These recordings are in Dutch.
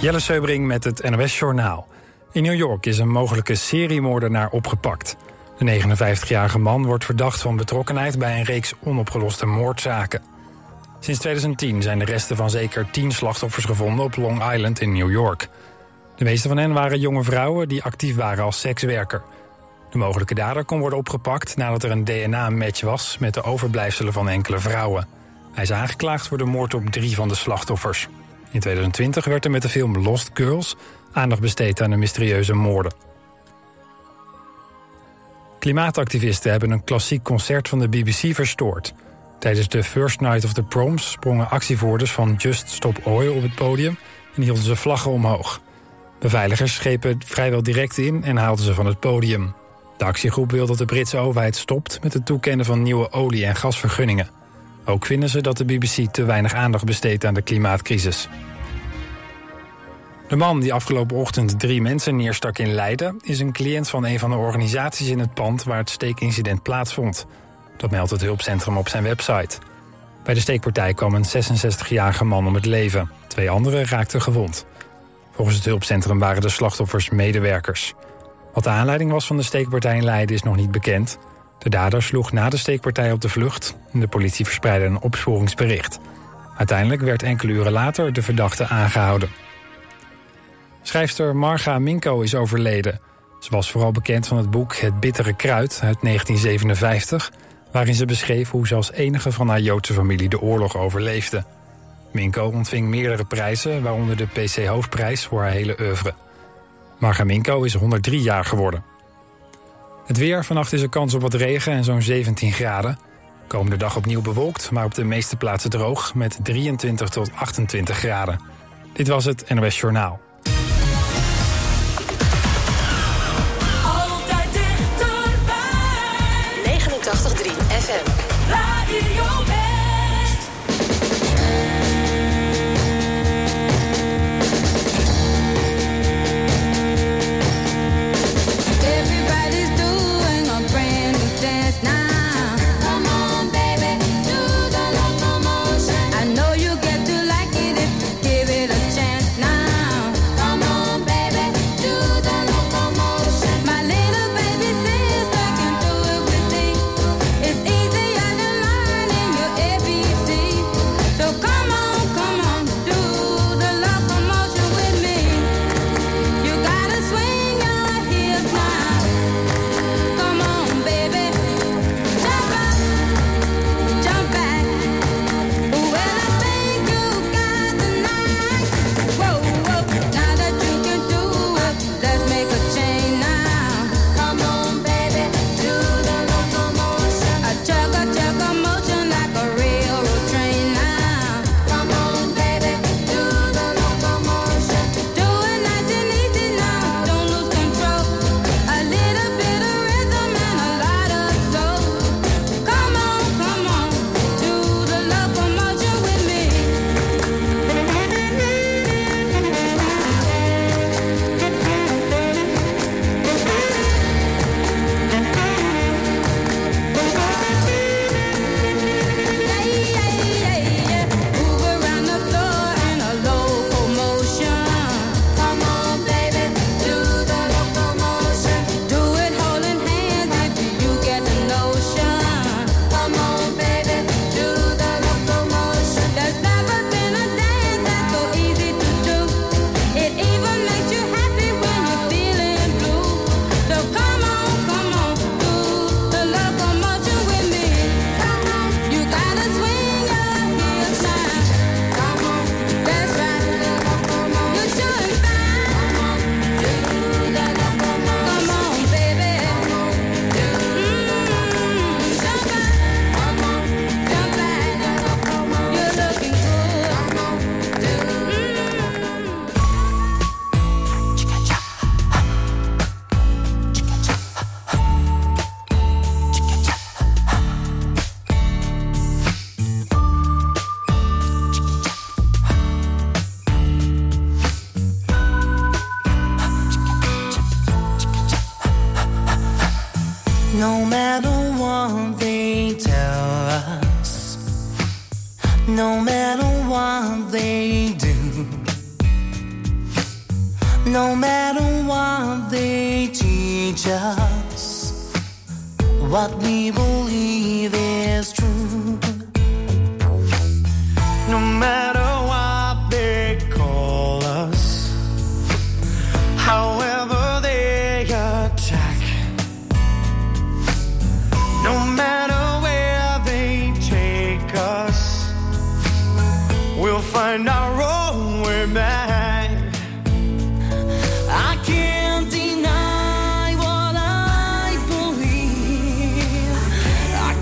Jelle Seubring met het NOS Journaal. In New York is een mogelijke seriemoordenaar opgepakt. De 59-jarige man wordt verdacht van betrokkenheid bij een reeks onopgeloste moordzaken. Sinds 2010 zijn de resten van zeker 10 slachtoffers gevonden op Long Island in New York. De meeste van hen waren jonge vrouwen die actief waren als sekswerker. De mogelijke dader kon worden opgepakt nadat er een DNA-match was met de overblijfselen van enkele vrouwen. Hij is aangeklaagd voor de moord op drie van de slachtoffers. In 2020 werd er met de film Lost Girls aandacht besteed aan de mysterieuze moorden. Klimaatactivisten hebben een klassiek concert van de BBC verstoord. Tijdens de First Night of the Proms sprongen actievoerders van Just Stop Oil op het podium en hielden ze vlaggen omhoog. Beveiligers schepen vrijwel direct in en haalden ze van het podium. De actiegroep wil dat de Britse overheid stopt met het toekennen van nieuwe olie- en gasvergunningen. Ook vinden ze dat de BBC te weinig aandacht besteedt aan de klimaatcrisis. De man die afgelopen ochtend drie mensen neerstak in Leiden... is een cliënt van een van de organisaties in het pand... waar het steekincident plaatsvond. Dat meldt het hulpcentrum op zijn website. Bij de steekpartij kwam een 66-jarige man om het leven. Twee anderen raakten gewond. Volgens het hulpcentrum waren de slachtoffers medewerkers. Wat de aanleiding was van de steekpartij in Leiden is nog niet bekend. De dader sloeg na de steekpartij op de vlucht... de politie verspreidde een opsporingsbericht. Uiteindelijk werd enkele uren later de verdachte aangehouden. Schrijfster Marga Minko is overleden. Ze was vooral bekend van het boek Het Bittere Kruid uit 1957... waarin ze beschreef hoe ze als enige van haar Joodse familie de oorlog overleefde. Minko ontving meerdere prijzen, waaronder de PC Hoofdprijs voor haar hele oeuvre. Marga Minko is 103 jaar geworden. Het weer, vannacht is er kans op wat regen en zo'n 17 graden. Komende dag opnieuw bewolkt, maar op de meeste plaatsen droog... met 23 tot 28 graden. Dit was het NOS Journaal. Altijd dichterbij. 89.3 FM. Radio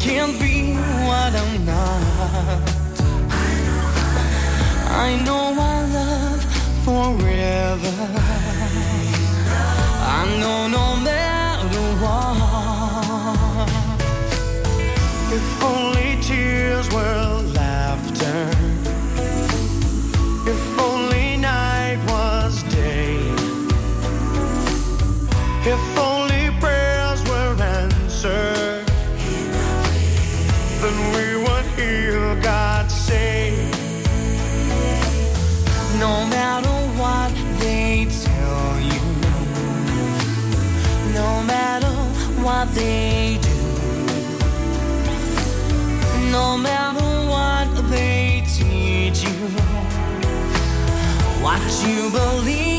can't be what I'm not. I know I love forever. I know no matter what. If only they do. No matter what they teach you, what you believe.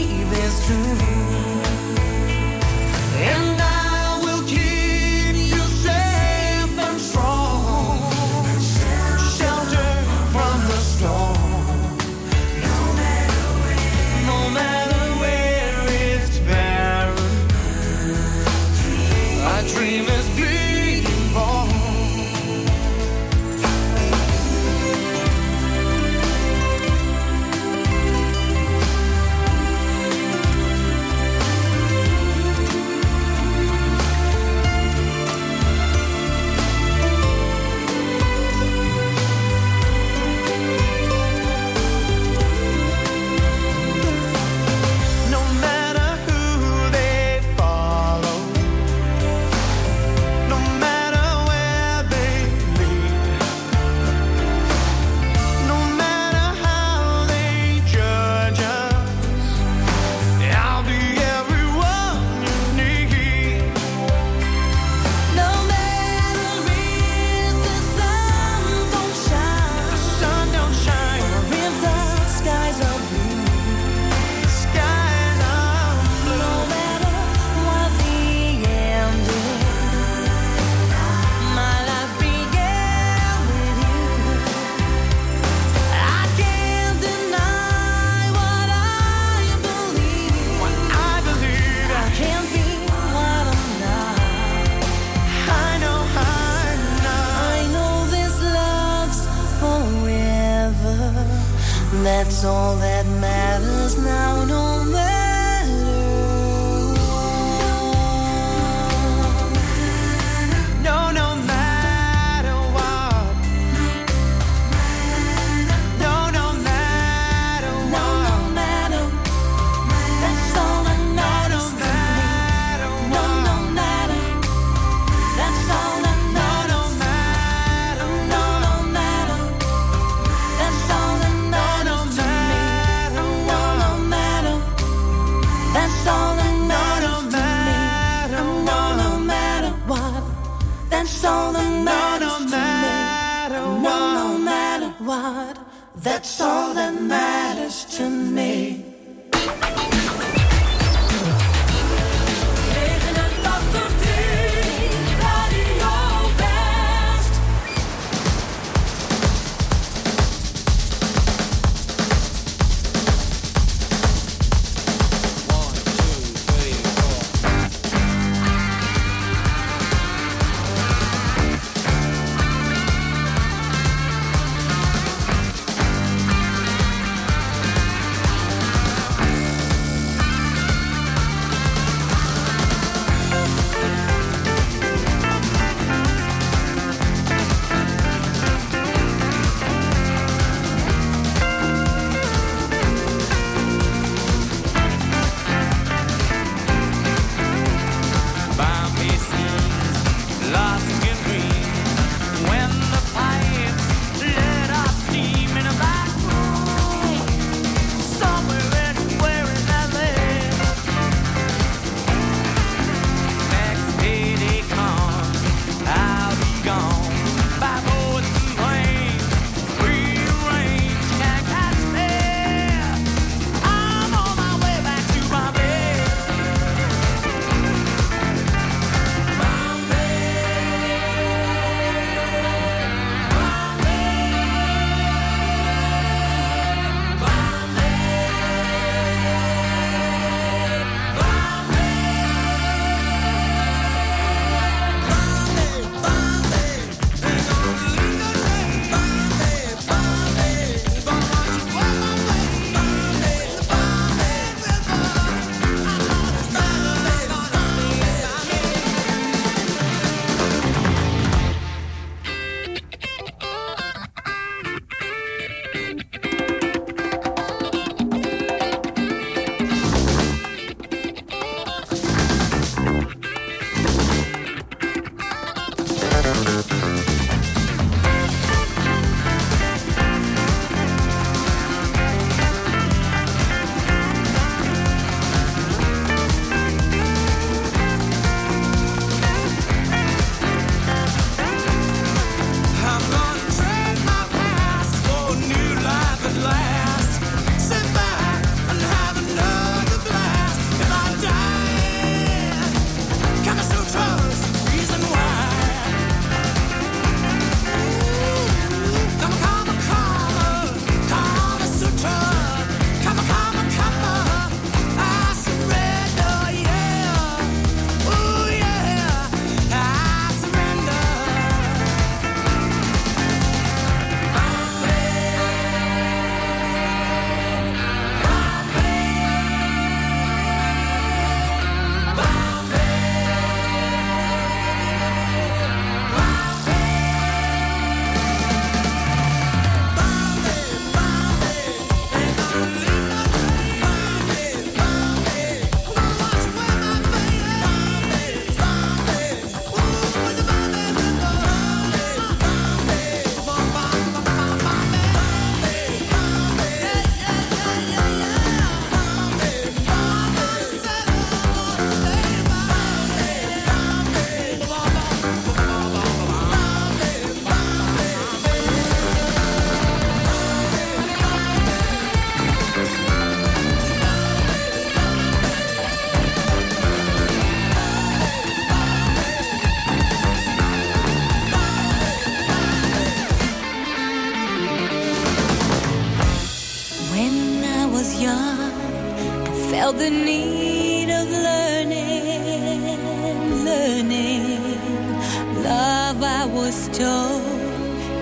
Stole,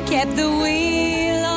kept the wheel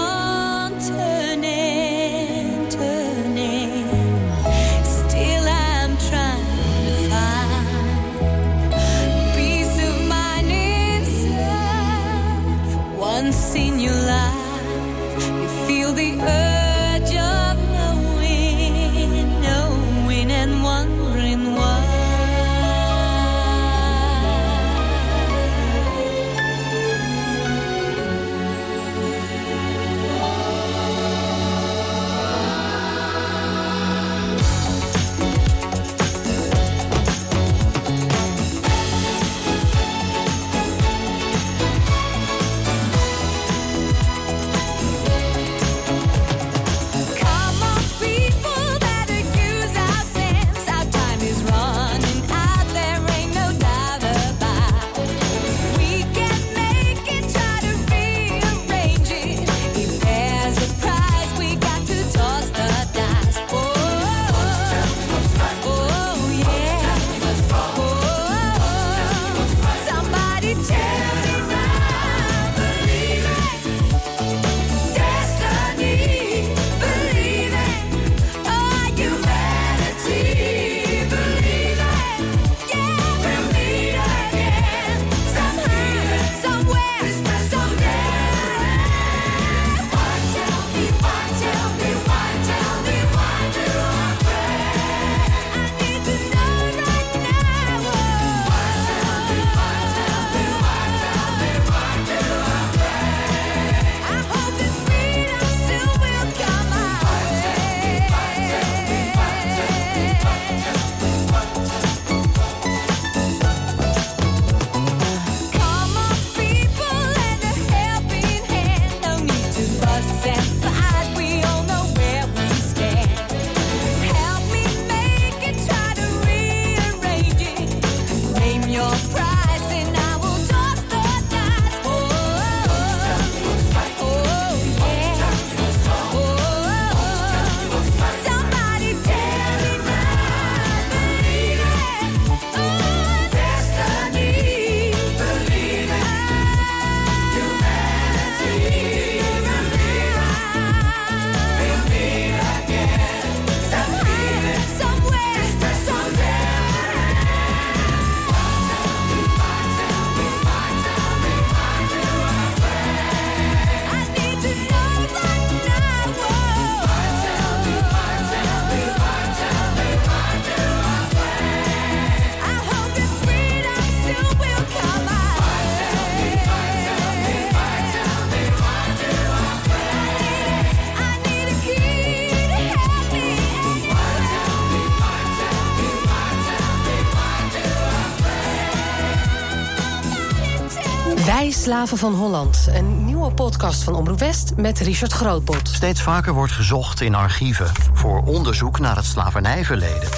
Slaven van Holland. Een nieuwe podcast van Omroep West met Richard Grootbot. Steeds vaker wordt gezocht in archieven voor onderzoek naar het slavernijverleden.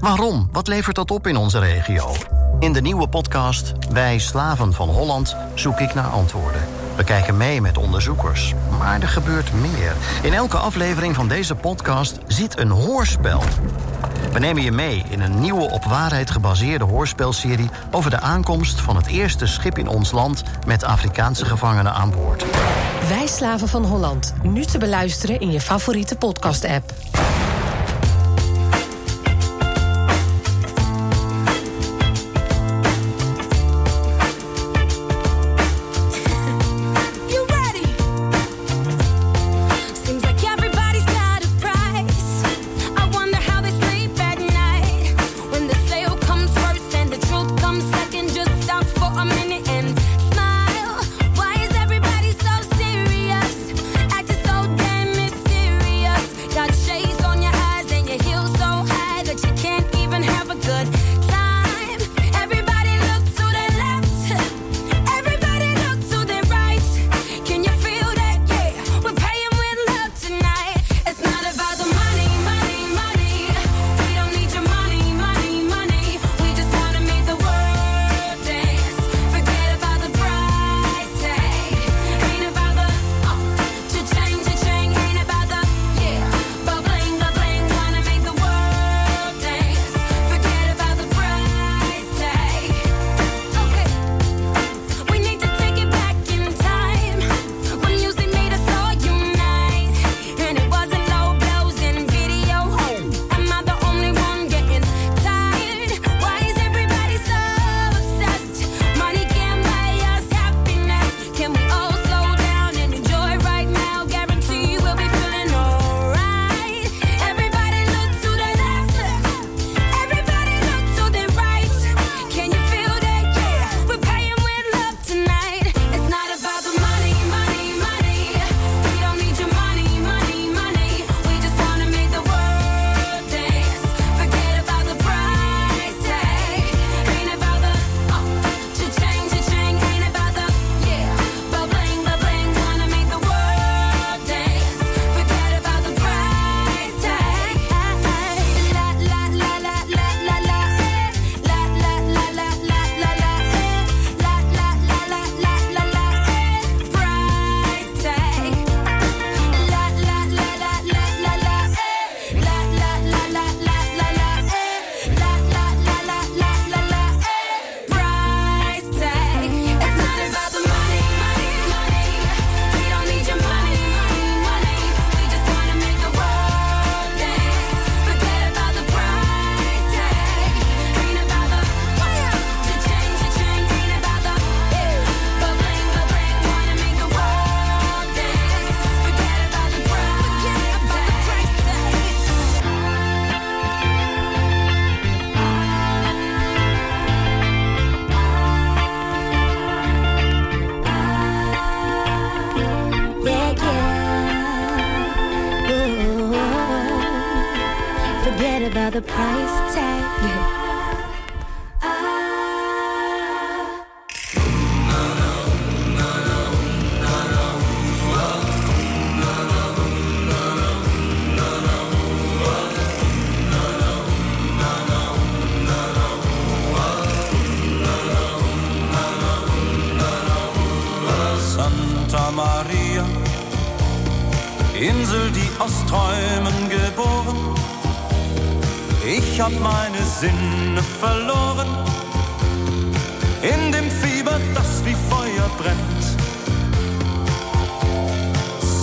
Waarom? Wat levert dat op in onze regio? In de nieuwe podcast Wij Slaven van Holland zoek ik naar antwoorden. We kijken mee met onderzoekers. Maar er gebeurt meer. In elke aflevering van deze podcast zit een hoorspel. We nemen je mee in een nieuwe op waarheid gebaseerde hoorspelserie over de aankomst van het eerste schip in ons land met Afrikaanse gevangenen aan boord. Wij slaven van Holland, nu te beluisteren in je favoriete podcast-app.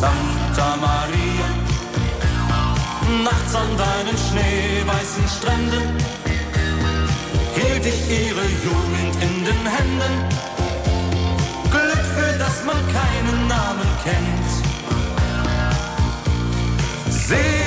Santa Maria. Nachts an deinen schneeweißen Stränden hielt ich ihre Jugend in den Händen. Glück für das man keinen Namen kennt. Seh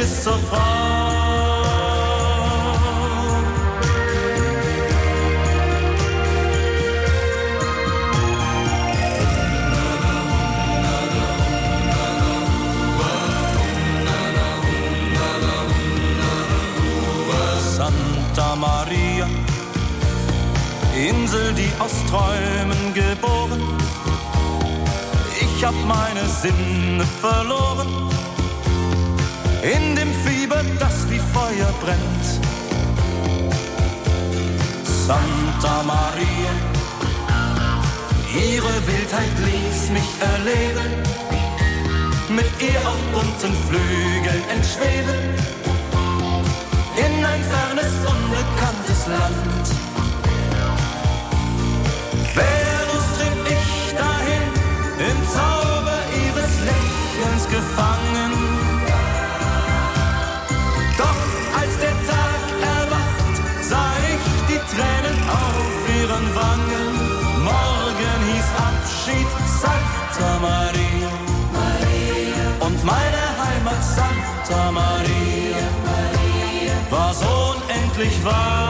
bis zur Frau. Santa Maria, Insel, die aus Träumen geboren. Ich hab meine Sinne verloren in dem Fieber, das wie Feuer brennt. Santa Maria, ihre Wildheit ließ mich erleben, mit ihr auf bunten Flügeln entschweben, in ein fernes, unbekanntes Land. Santa Maria, Maria, so unendlich wahr.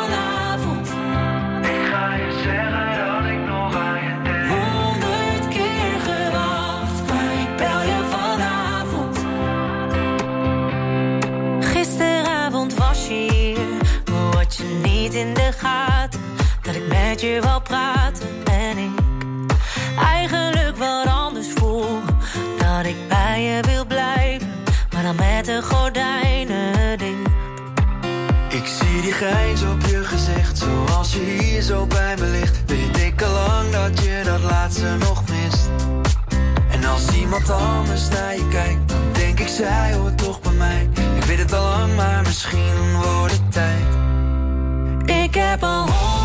Dat ik met je wil praten en ik eigenlijk wat anders voel. Dat ik bij je wil blijven, maar dan met de gordijnen dicht. Ik zie die grijns op je gezicht, zoals je hier zo bij me ligt. Weet ik al lang dat je dat laatste nog mist. En als iemand anders naar je kijkt, dan denk ik, zij hoort toch bij mij. Ik weet het al lang, maar misschien wordt het tijd heb al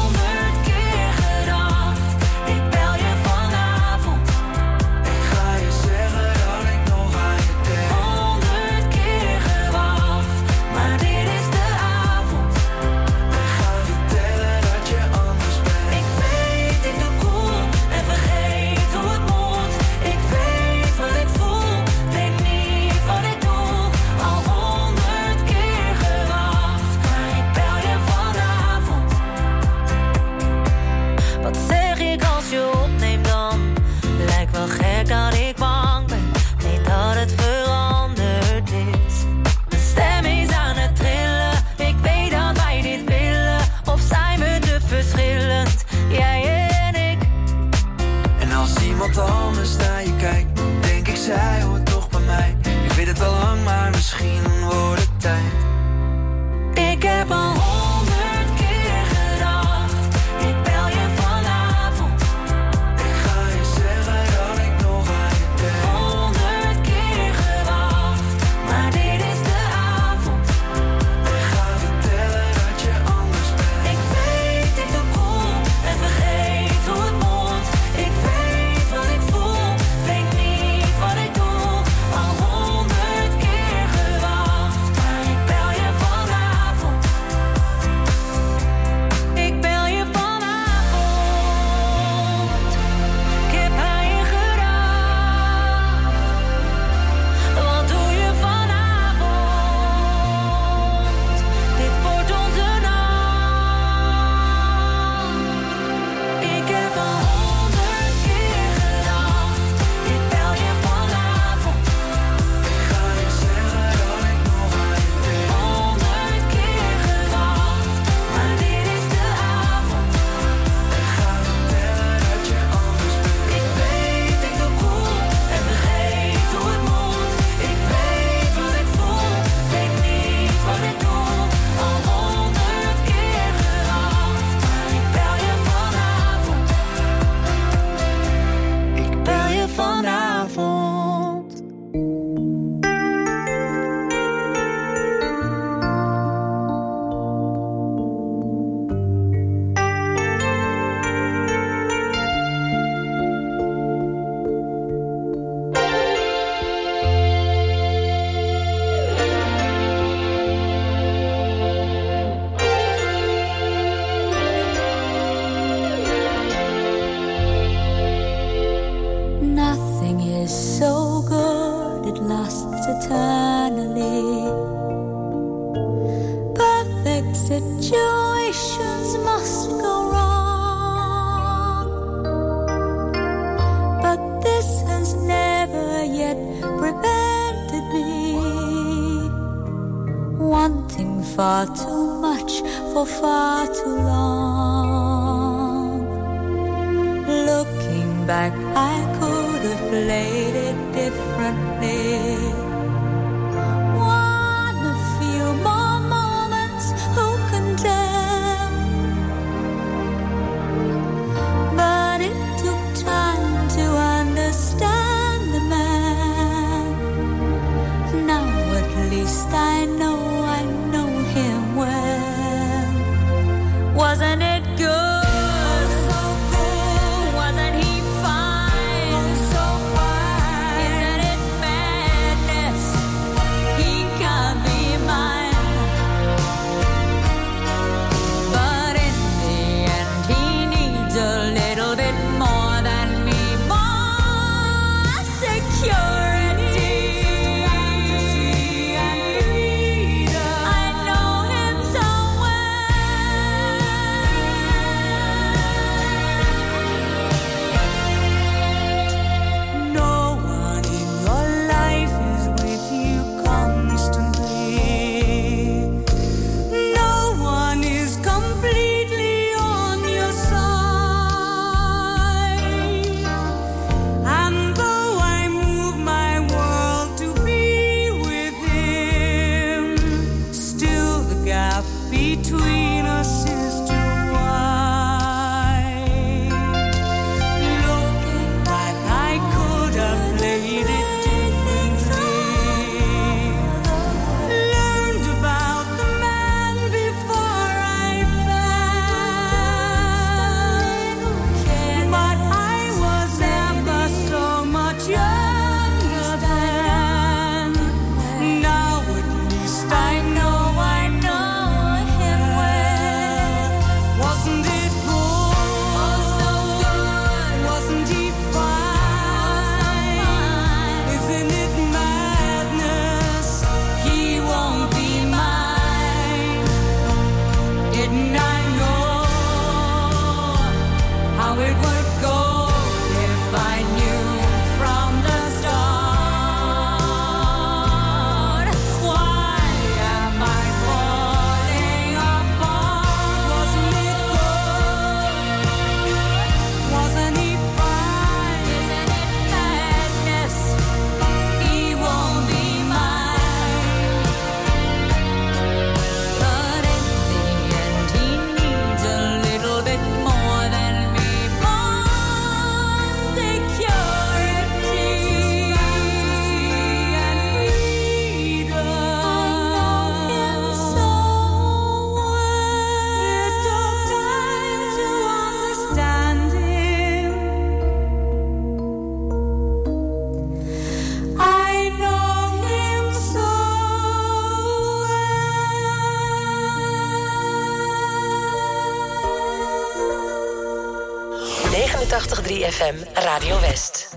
89.3 FM Radio West.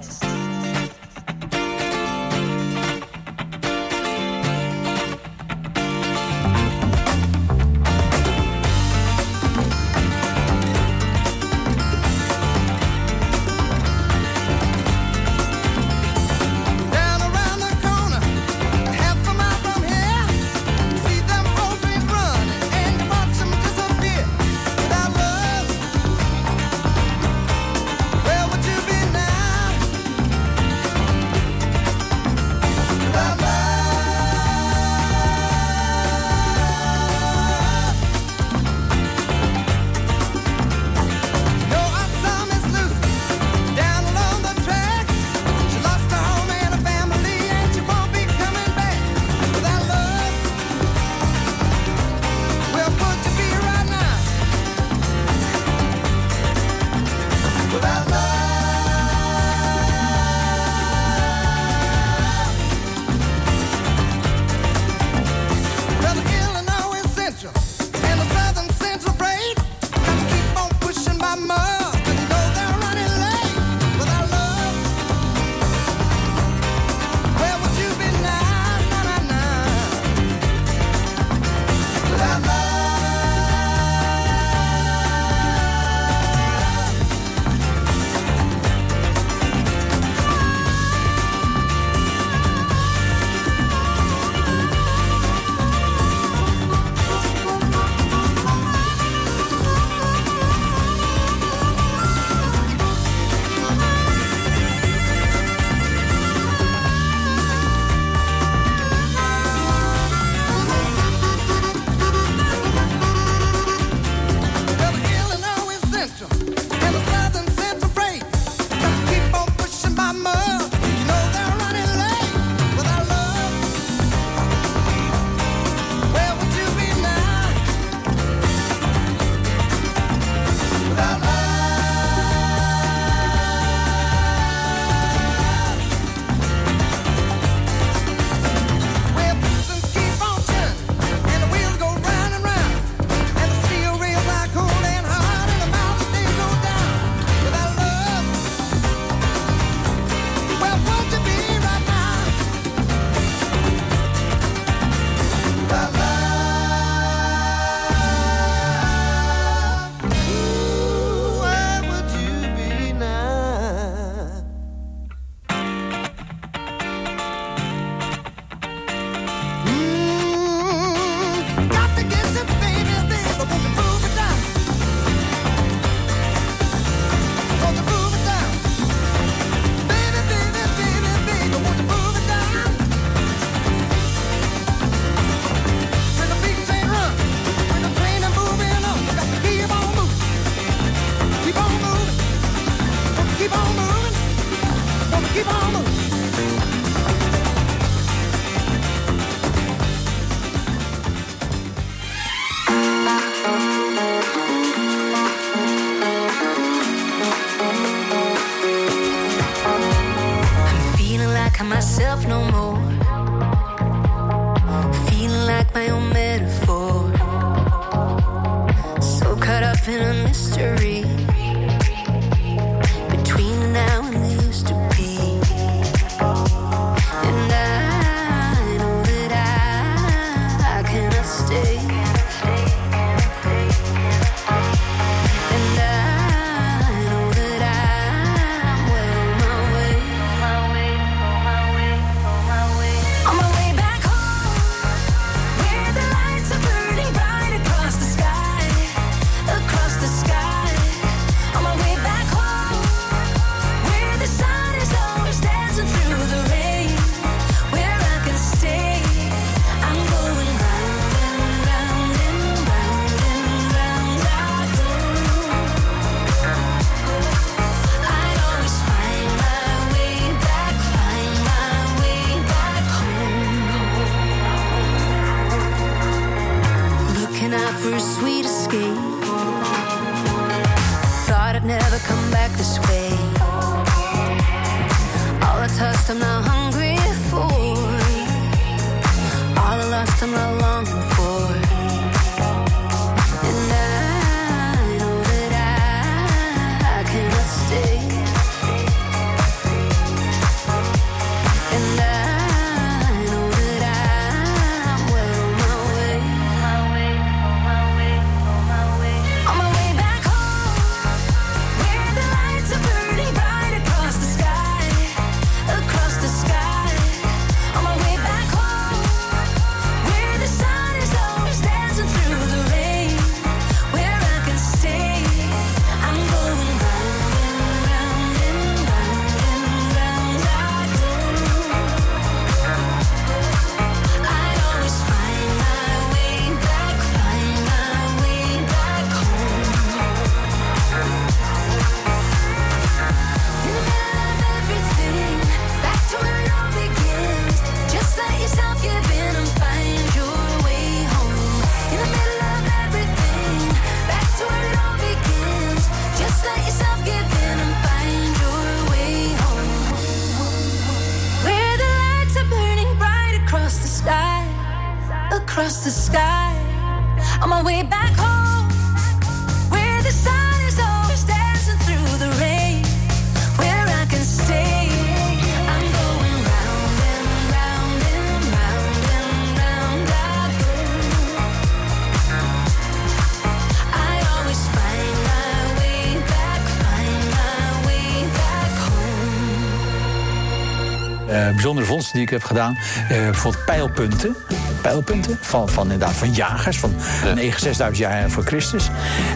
die ik heb gedaan. Eh, bijvoorbeeld pijlpunten. Pijlpunten van, van inderdaad van jagers van ja. 6000 jaar voor Christus.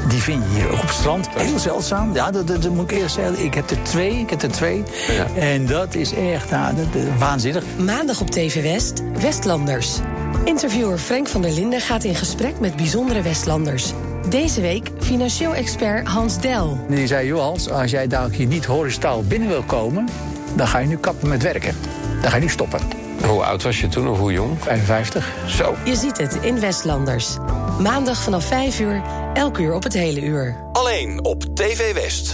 Die vind je hier op het strand. Heel zeldzaam. Ja, dat, dat, moet ik eerst zeggen. Ik heb er twee. Ik heb er twee. En dat is echt nou, dat, waanzinnig. Maandag op TV West, Westlanders. Interviewer Frank van der Linden gaat in gesprek met bijzondere Westlanders. Deze week financieel expert Hans Del. Die zei, Johans, als jij daar hier niet horizontaal binnen wil komen... dan ga je nu kappen met werken dan ga je nu stoppen. Hoe oud was je toen of hoe jong? 55. Zo. Je ziet het in Westlanders. Maandag vanaf 5 uur, elk uur op het hele uur. Alleen op TV West.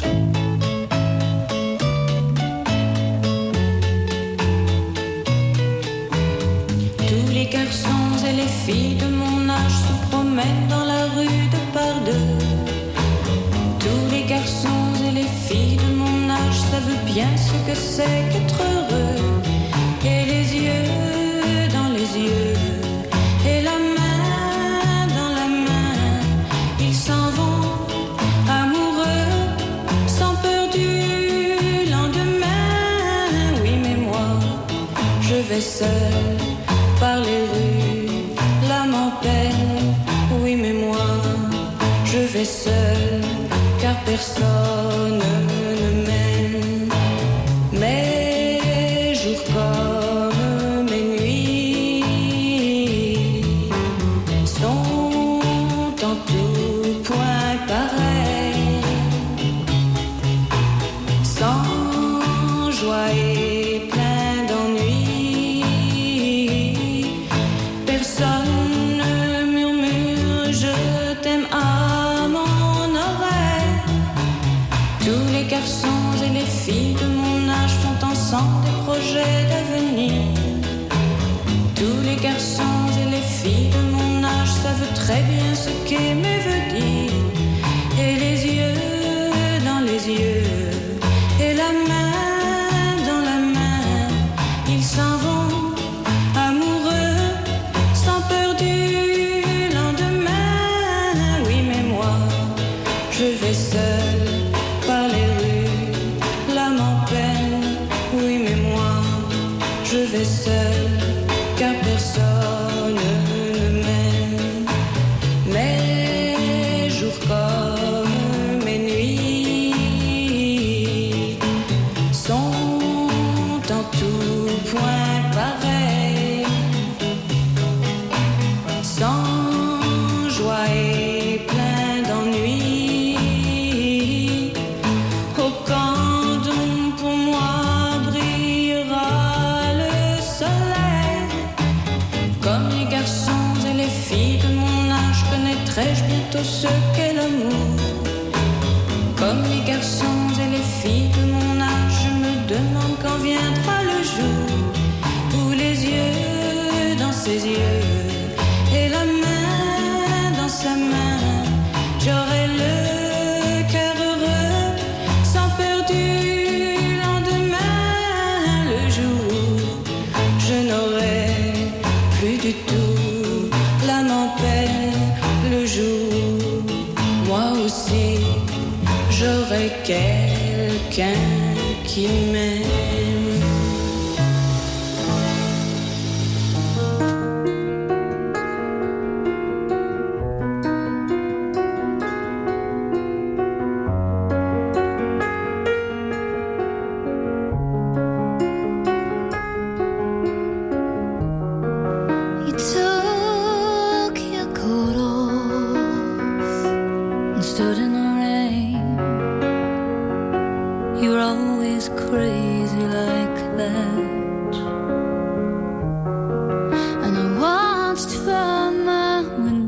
Tous les garçons et les filles de mon âge se promènent dans la rue de par deux. Tous les garçons et les filles de mon âge savent bien ce que c'est qu'être heureux. seul, car personne. seul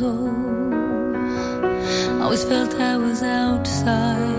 window. I always felt I was outside.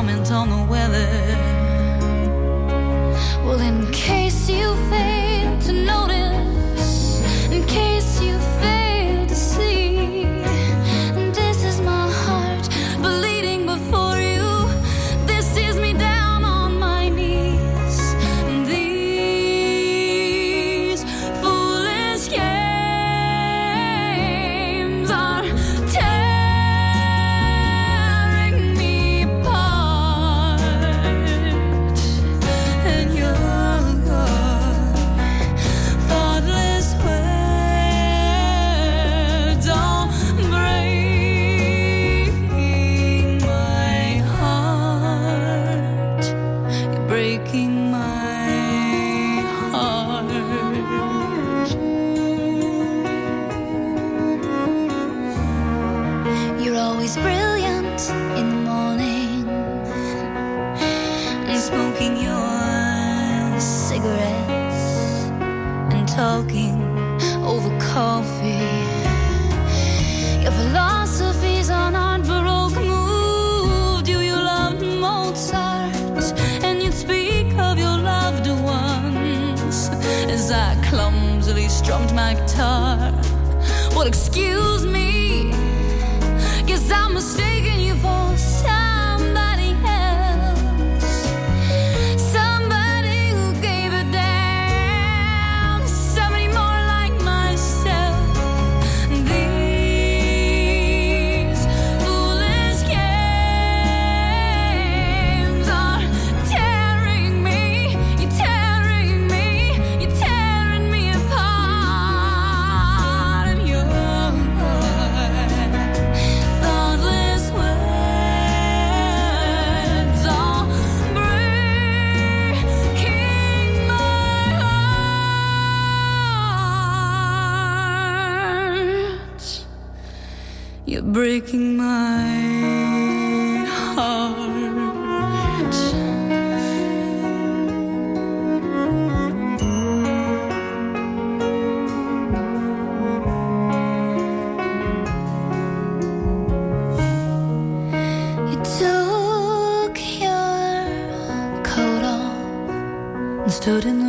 comment on the weather. and you'd speak of your loved ones as I clumsily strummed my guitar. Well, excuse me, guess I'm mistaken. breaking my heart. You took your coat off and stood in